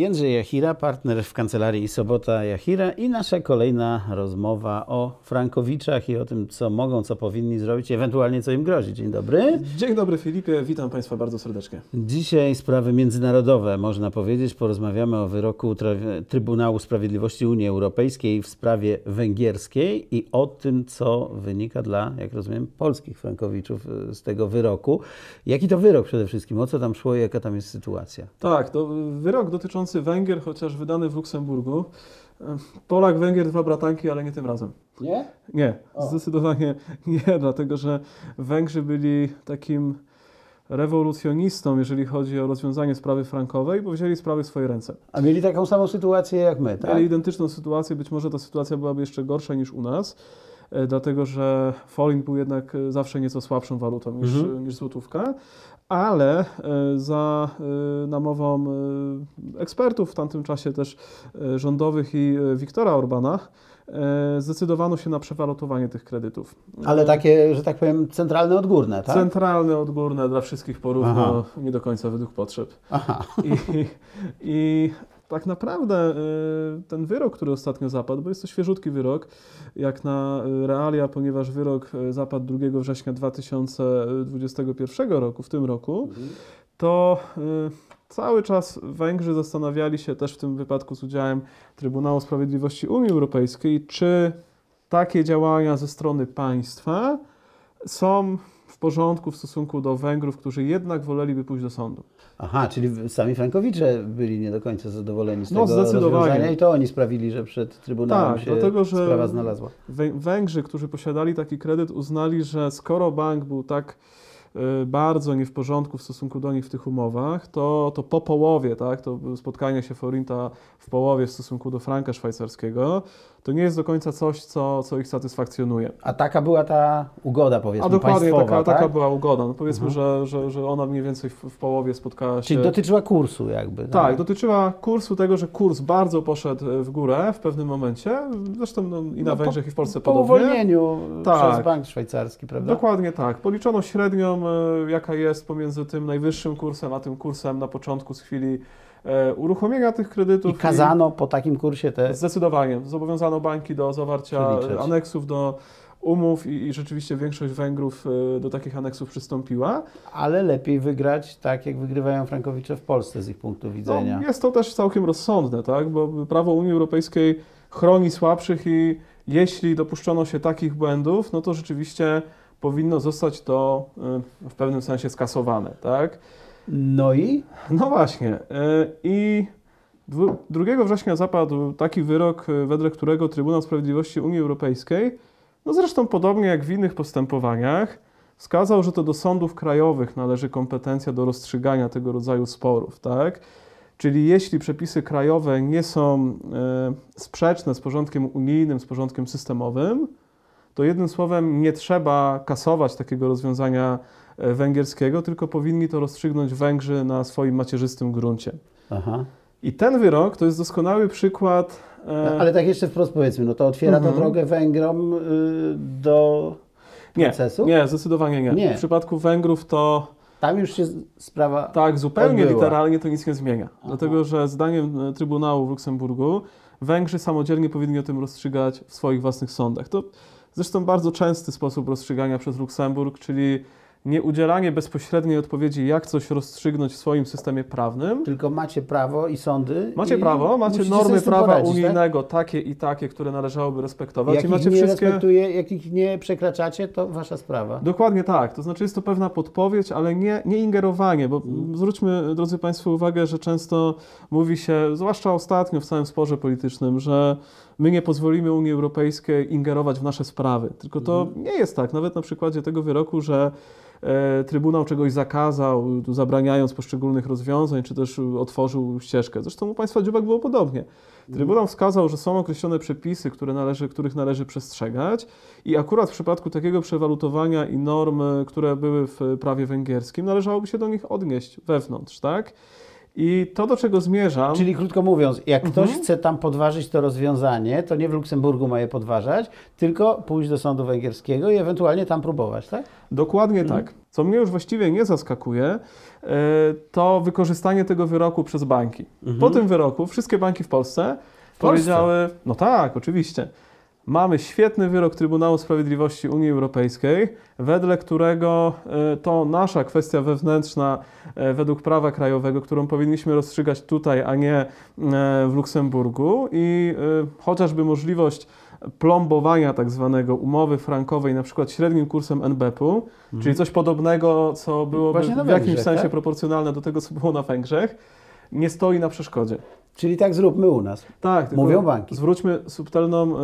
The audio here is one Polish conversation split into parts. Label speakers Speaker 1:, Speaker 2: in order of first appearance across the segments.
Speaker 1: Jędrzej Jachira, partner w kancelarii Sobota Jachira i nasza kolejna rozmowa o Frankowiczach i o tym, co mogą, co powinni zrobić, ewentualnie co im grozi. Dzień dobry.
Speaker 2: Dzień dobry Filipie, witam Państwa bardzo serdecznie.
Speaker 1: Dzisiaj sprawy międzynarodowe, można powiedzieć. Porozmawiamy o wyroku Trybunału Sprawiedliwości Unii Europejskiej w sprawie węgierskiej i o tym, co wynika dla, jak rozumiem, polskich Frankowiczów z tego wyroku. Jaki to wyrok przede wszystkim? O co tam szło i jaka tam jest sytuacja?
Speaker 2: Tak, to wyrok dotyczący Węgier, chociaż wydany w Luksemburgu. Polak, Węgier, dwa bratanki, ale nie tym razem.
Speaker 1: Nie?
Speaker 2: Nie, o. zdecydowanie nie, dlatego że Węgrzy byli takim rewolucjonistą, jeżeli chodzi o rozwiązanie sprawy frankowej, bo wzięli sprawy w swoje ręce.
Speaker 1: A mieli taką samą sytuację jak my, tak?
Speaker 2: Mieli identyczną sytuację, być może ta sytuacja byłaby jeszcze gorsza niż u nas, dlatego że forint był jednak e, zawsze nieco słabszą walutą niż, mhm. niż złotówka, ale e, za e, namową e, ekspertów w tamtym czasie też rządowych i Wiktora Orbana zdecydowano się na przewalutowanie tych kredytów.
Speaker 1: Ale takie, że tak powiem, centralne odgórne, tak?
Speaker 2: Centralne odgórne dla wszystkich porówno, Aha. nie do końca według potrzeb. Aha. I, i tak naprawdę y, ten wyrok, który ostatnio zapadł, bo jest to świeżutki wyrok, jak na y, realia, ponieważ wyrok y, zapadł 2 września 2021 roku, w tym roku, mhm. to cały czas Węgrzy zastanawiali się też w tym wypadku z udziałem Trybunału Sprawiedliwości Unii Europejskiej, czy takie działania ze strony państwa są porządku w stosunku do Węgrów, którzy jednak woleliby pójść do sądu.
Speaker 1: Aha, czyli sami Frankowicze byli nie do końca zadowoleni z no, tego rozwiązania i to oni sprawili, że przed Trybunałem tak, się dlatego, że sprawa znalazła.
Speaker 2: Węgrzy, którzy posiadali taki kredyt, uznali, że skoro bank był tak bardzo nie w porządku w stosunku do nich w tych umowach, to, to po połowie, tak, to spotkanie się forinta w połowie w stosunku do franka szwajcarskiego, to nie jest do końca coś, co, co ich satysfakcjonuje.
Speaker 1: A taka była ta ugoda, powiedzmy,
Speaker 2: A dokładnie, taka,
Speaker 1: tak?
Speaker 2: taka była ugoda. No powiedzmy, mhm. że, że, że ona mniej więcej w, w połowie spotkała się...
Speaker 1: Czyli dotyczyła kursu jakby.
Speaker 2: Tak, tak dotyczyła kursu tego, że kurs bardzo poszedł w górę w pewnym momencie, zresztą no, i na no, Węgrzech, i w Polsce
Speaker 1: po,
Speaker 2: podobnie.
Speaker 1: Po uwolnieniu tak. przez bank szwajcarski, prawda?
Speaker 2: Dokładnie tak. Policzono średnią, e, jaka jest pomiędzy tym najwyższym kursem, a tym kursem na początku z chwili E, uruchomienia tych kredytów.
Speaker 1: I kazano i po takim kursie te.
Speaker 2: Zdecydowanie. Zobowiązano banki do zawarcia przeliczać. aneksów do umów i, i, rzeczywiście większość Węgrów e, do takich aneksów przystąpiła.
Speaker 1: Ale lepiej wygrać tak, jak wygrywają Frankowicze w Polsce z ich punktu widzenia.
Speaker 2: No, jest to też całkiem rozsądne, tak? bo prawo Unii Europejskiej chroni słabszych i jeśli dopuszczono się takich błędów, no to rzeczywiście powinno zostać to e, w pewnym sensie skasowane. Tak?
Speaker 1: No i?
Speaker 2: No właśnie. E, I 2 września zapadł taki wyrok, e, wedle którego Trybunał Sprawiedliwości Unii Europejskiej, no zresztą podobnie jak w innych postępowaniach, wskazał, że to do sądów krajowych należy kompetencja do rozstrzygania tego rodzaju sporów, tak? Czyli jeśli przepisy krajowe nie są sprzeczne z porządkiem unijnym, z porządkiem systemowym, to jednym słowem nie trzeba kasować takiego rozwiązania E, węgierskiego, tylko powinni to rozstrzygnąć Węgrzy na swoim macierzystym gruncie. Aha. I ten wyrok to jest doskonały przykład.
Speaker 1: E... Ale tak jeszcze wprost powiedzmy, no to otwiera mhm. to drogę Węgrom y, do procesu?
Speaker 2: Nie, nie, zdecydowanie nie. nie. W przypadku Węgrów to.
Speaker 1: Tam już się sprawa.
Speaker 2: Tak, zupełnie odbyła. literalnie to nic nie zmienia. Aha. Dlatego, że zdaniem e, Trybunału w Luksemburgu Węgrzy samodzielnie powinni o tym rozstrzygać w swoich własnych sądach. To zresztą bardzo częsty sposób rozstrzygania przez Luksemburg, czyli nieudzielanie bezpośredniej odpowiedzi, jak coś rozstrzygnąć w swoim systemie prawnym.
Speaker 1: Tylko macie prawo i sądy.
Speaker 2: Macie
Speaker 1: i
Speaker 2: prawo, macie normy prawa poradzić, tak? unijnego, tak? takie i takie, które należałoby respektować.
Speaker 1: Jak
Speaker 2: I macie
Speaker 1: ich nie wszystkie... respektuje, jak ich nie przekraczacie, to wasza sprawa.
Speaker 2: Dokładnie tak. To znaczy jest to pewna podpowiedź, ale nie, nie ingerowanie, bo hmm. zwróćmy, drodzy Państwo, uwagę, że często mówi się, zwłaszcza ostatnio w całym sporze politycznym, że my nie pozwolimy Unii Europejskiej ingerować w nasze sprawy. Tylko to hmm. nie jest tak. Nawet na przykładzie tego wyroku, że E, Trybunał czegoś zakazał, zabraniając poszczególnych rozwiązań, czy też otworzył ścieżkę. Zresztą u państwa Dziubak było podobnie. Trybunał wskazał, że są określone przepisy, które należy, których należy przestrzegać i akurat w przypadku takiego przewalutowania i norm, które były w prawie węgierskim, należałoby się do nich odnieść wewnątrz, tak? I to, do czego zmierzam.
Speaker 1: Czyli krótko mówiąc, jak mhm. ktoś chce tam podważyć to rozwiązanie, to nie w Luksemburgu ma je podważać, tylko pójść do sądu węgierskiego i ewentualnie tam próbować, tak?
Speaker 2: Dokładnie mhm. tak. Co mnie już właściwie nie zaskakuje, to wykorzystanie tego wyroku przez banki.
Speaker 1: Mhm.
Speaker 2: Po tym wyroku wszystkie banki w Polsce powiedziały, no tak, oczywiście, mamy świetny wyrok Trybunału Sprawiedliwości Unii Europejskiej, wedle którego e, to nasza kwestia wewnętrzna e, według prawa krajowego, którą powinniśmy rozstrzygać tutaj, a nie e, w Luksemburgu i chociażby możliwość plombowania tak zwanego umowy frankowej na przykład średnim kursem NBP-u, czyli coś podobnego, co byłoby
Speaker 1: Mhm.
Speaker 2: W jakimś sensie
Speaker 1: tak?
Speaker 2: proporcjonalne do tego, co było na Węgrzech, nie stoi na przeszkodzie.
Speaker 1: Czyli tak zróbmy u nas.
Speaker 2: Tak,
Speaker 1: Mówią banki.
Speaker 2: Zwróćmy subtelną,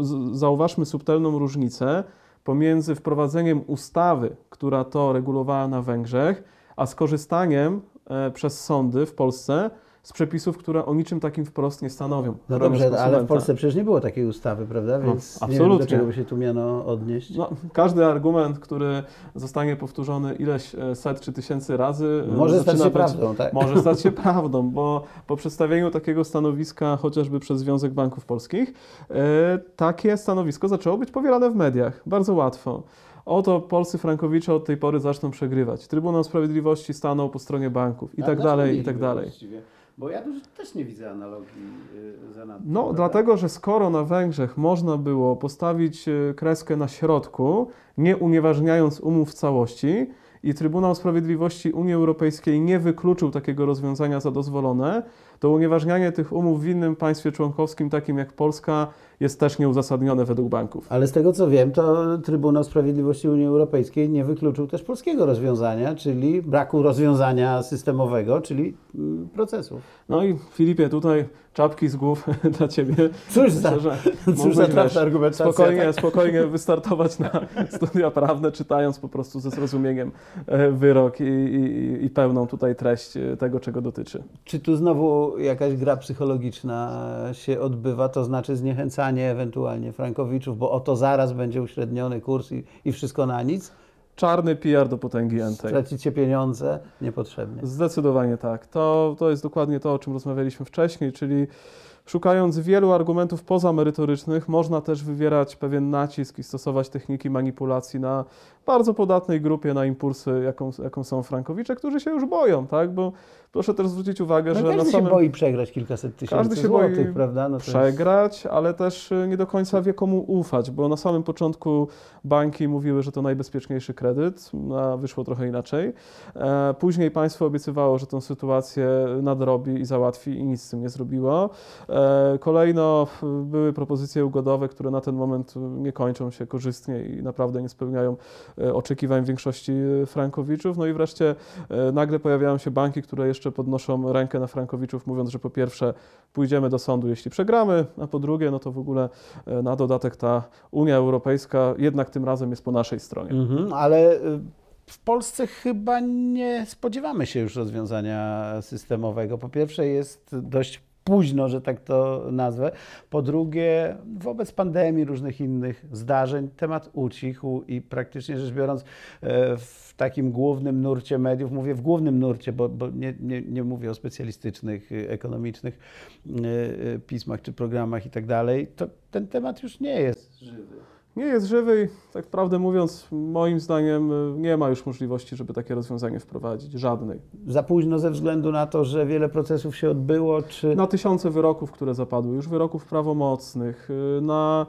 Speaker 2: z- zauważmy subtelną różnicę pomiędzy wprowadzeniem ustawy, która to regulowała na Węgrzech, a skorzystaniem e, przez sądy w Polsce z przepisów, które o niczym takim wprost nie stanowią.
Speaker 1: No dobrze, ale w. Polsce przecież nie było takiej ustawy, prawda?
Speaker 2: No,
Speaker 1: Więc nie wiem,
Speaker 2: absolutnie.
Speaker 1: do czego by się tu miano odnieść.
Speaker 2: No, każdy argument, który zostanie powtórzony ileś e, set czy tysięcy razy, e,
Speaker 1: Może stać się
Speaker 2: być-
Speaker 1: prawdą, tak?
Speaker 2: Może stać się prawdą, bo po przedstawieniu takiego stanowiska chociażby przez Związek Banków Polskich, e, takie stanowisko zaczęło być powielane w mediach. Bardzo łatwo. Oto polscy frankowicze od tej pory zaczną przegrywać. Trybunał Sprawiedliwości stanął po stronie banków i tak dalej, i tak dalej.
Speaker 1: właściwie? Bo ja też nie widzę analogii y, za nami.
Speaker 2: No,
Speaker 1: prawda?
Speaker 2: dlatego, że skoro na Węgrzech można było postawić e, kreskę na środku, nie unieważniając umów w całości, i Trybunał Sprawiedliwości Unii Europejskiej nie wykluczył takiego rozwiązania za dozwolone, to unieważnianie tych umów w innym państwie członkowskim, takim jak Polska, jest też nieuzasadnione według banków.
Speaker 1: Ale z tego co wiem, to Trybunał Sprawiedliwości Unii Europejskiej nie wykluczył też polskiego rozwiązania, czyli braku rozwiązania systemowego, czyli mm, procesów.
Speaker 2: No i Filipie, tutaj czapki z głów dla Ciebie.
Speaker 1: Cóż za,
Speaker 2: Myślę,
Speaker 1: cóż za trafna argumentacja.
Speaker 2: Spokojnie,
Speaker 1: tak?
Speaker 2: spokojnie wystartować na studia prawne, czytając po prostu ze zrozumieniem e, wyrok i, i, i pełną tutaj treść e, tego, czego dotyczy.
Speaker 1: Czy tu znowu jakaś gra psychologiczna się odbywa, to znaczy zniechęcanie ewentualnie frankowiczów, bo oto zaraz będzie uśredniony kurs i, i wszystko na nic?
Speaker 2: Czarny PR do potęgi entej.
Speaker 1: Tracicie pieniądze niepotrzebnie.
Speaker 2: Zdecydowanie tak. To, to jest dokładnie to, o czym rozmawialiśmy wcześniej, czyli szukając wielu argumentów pozamerytorycznych, można też wywierać pewien nacisk i stosować techniki manipulacji na bardzo podatnej grupie, na impulsy, jaką, jaką są frankowicze, którzy się już boją, tak? Bo proszę też zwrócić uwagę,
Speaker 1: No
Speaker 2: że na
Speaker 1: każdy się
Speaker 2: samym
Speaker 1: boi przegrać kilkaset tysięcy
Speaker 2: Każdy się
Speaker 1: złotych,
Speaker 2: boi
Speaker 1: prawda? No to jest-
Speaker 2: przegrać, ale też y, nie do końca wie komu ufać, bo na samym początku banki mówiły, że to najbezpieczniejszy kredyt, a wyszło trochę inaczej. E, Później państwo obiecywało, że tę sytuację nadrobi i załatwi i nic z tym nie zrobiło. E, Kolejno były propozycje ugodowe, które na ten moment y, nie kończą się korzystnie i naprawdę nie spełniają e, oczekiwań większości e, frankowiczów. No i wreszcie e, nagle pojawiają się banki, które jeszcze podnoszą rękę na frankowiczów, mówiąc, że po pierwsze pójdziemy do sądu, jeśli przegramy, a po drugie, no to w ogóle e, na dodatek ta Unia Europejska jednak tym razem jest po naszej stronie.
Speaker 1: Mhm, ale w Polsce chyba nie spodziewamy się już rozwiązania systemowego. Po pierwsze jest dość późno, że tak to nazwę. Po drugie, wobec pandemii, różnych innych zdarzeń, temat ucichł i praktycznie rzecz biorąc e, w takim głównym nurcie mediów, mówię w głównym nurcie, bo, bo nie, nie, nie mówię o specjalistycznych, y, ekonomicznych y, pismach czy programach i tak dalej, to ten temat już nie jest żywy.
Speaker 2: Nie jest żywy i tak prawdę mówiąc, moim zdaniem e, nie ma już możliwości, żeby takie rozwiązanie wprowadzić. Żadnej.
Speaker 1: Za późno ze względu na to, że wiele procesów się odbyło, czy...
Speaker 2: Na tysiące wyroków, które zapadły, już wyroków prawomocnych, y, na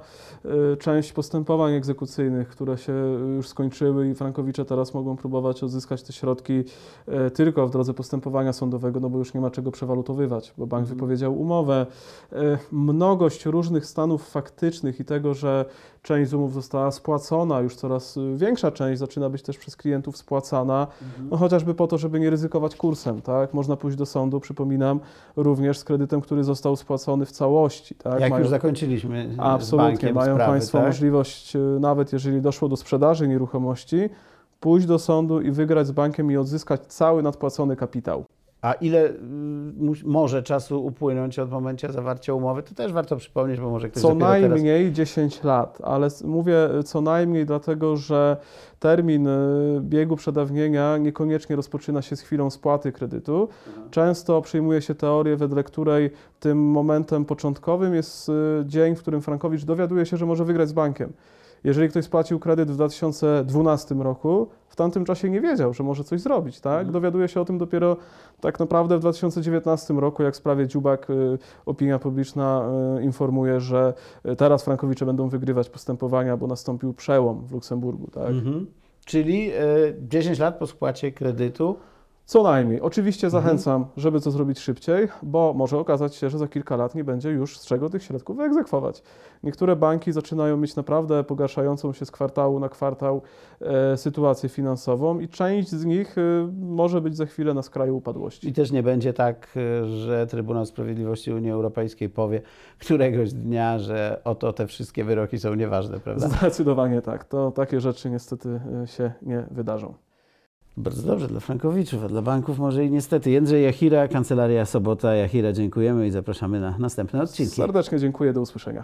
Speaker 2: y, część postępowań egzekucyjnych, które się już skończyły i frankowicze teraz mogą próbować odzyskać te środki y, tylko w drodze postępowania sądowego, no bo już nie ma czego przewalutowywać, bo bank
Speaker 1: Mhm.
Speaker 2: wypowiedział umowę. Y, Mnogość różnych stanów faktycznych i tego, że część umów została spłacona, już coraz y, większa część zaczyna być też przez klientów spłacana,
Speaker 1: Mhm.
Speaker 2: no chociażby po to, żeby nie ryzykować kursem, tak? Można pójść do sądu, przypominam, również z kredytem, który został spłacony w całości, tak?
Speaker 1: Jak
Speaker 2: Mają-
Speaker 1: już zakończyliśmy z
Speaker 2: Absolutnie, mają
Speaker 1: sprawy,
Speaker 2: Państwo
Speaker 1: tak?
Speaker 2: możliwość, y, nawet jeżeli doszło do sprzedaży nieruchomości, pójść do sądu i wygrać z bankiem i odzyskać cały nadpłacony kapitał.
Speaker 1: A ile y, może czasu upłynąć od momentu zawarcia umowy, to też warto przypomnieć, bo może ktoś
Speaker 2: Co
Speaker 1: dopiero teraz...
Speaker 2: najmniej 10 lat, ale mówię y, co najmniej dlatego, że termin y, biegu przedawnienia niekoniecznie rozpoczyna się z chwilą spłaty kredytu. Często przyjmuje się teorię, wedle której tym momentem początkowym jest dzień, w którym Frankowicz dowiaduje się, że może wygrać z bankiem. Jeżeli ktoś spłacił kredyt w 2012 roku, w tamtym czasie nie wiedział, że może coś zrobić, tak? Dowiaduje się o tym dopiero tak naprawdę w 2019 roku, jak w sprawie Dziubak y, opinia publiczna y, informuje, że y, teraz Frankowicze będą wygrywać postępowania, bo nastąpił przełom w Luksemburgu, tak?
Speaker 1: Mhm. Czyli e, 10 lat po spłacie kredytu.
Speaker 2: Co najmniej. Oczywiście zachęcam, żeby to zrobić szybciej, bo może okazać się, że za kilka lat nie będzie już z czego tych środków wyegzekwować. Niektóre banki zaczynają mieć naprawdę pogarszającą się z kwartału na kwartał e, sytuację finansową i część z nich e, może być za chwilę na skraju upadłości.
Speaker 1: I też nie będzie tak, e, że Trybunał Sprawiedliwości Unii Europejskiej powie któregoś dnia, że oto te wszystkie wyroki są nieważne, prawda?
Speaker 2: Zdecydowanie tak. To takie rzeczy niestety e, się nie wydarzą.
Speaker 1: Bardzo dobrze dla frankowiczów, a dla banków może i niestety. Jędrzej Jachira, Kancelaria Sobota Jachira, dziękujemy i zapraszamy na następne odcinki.
Speaker 2: Serdecznie dziękuję, do usłyszenia.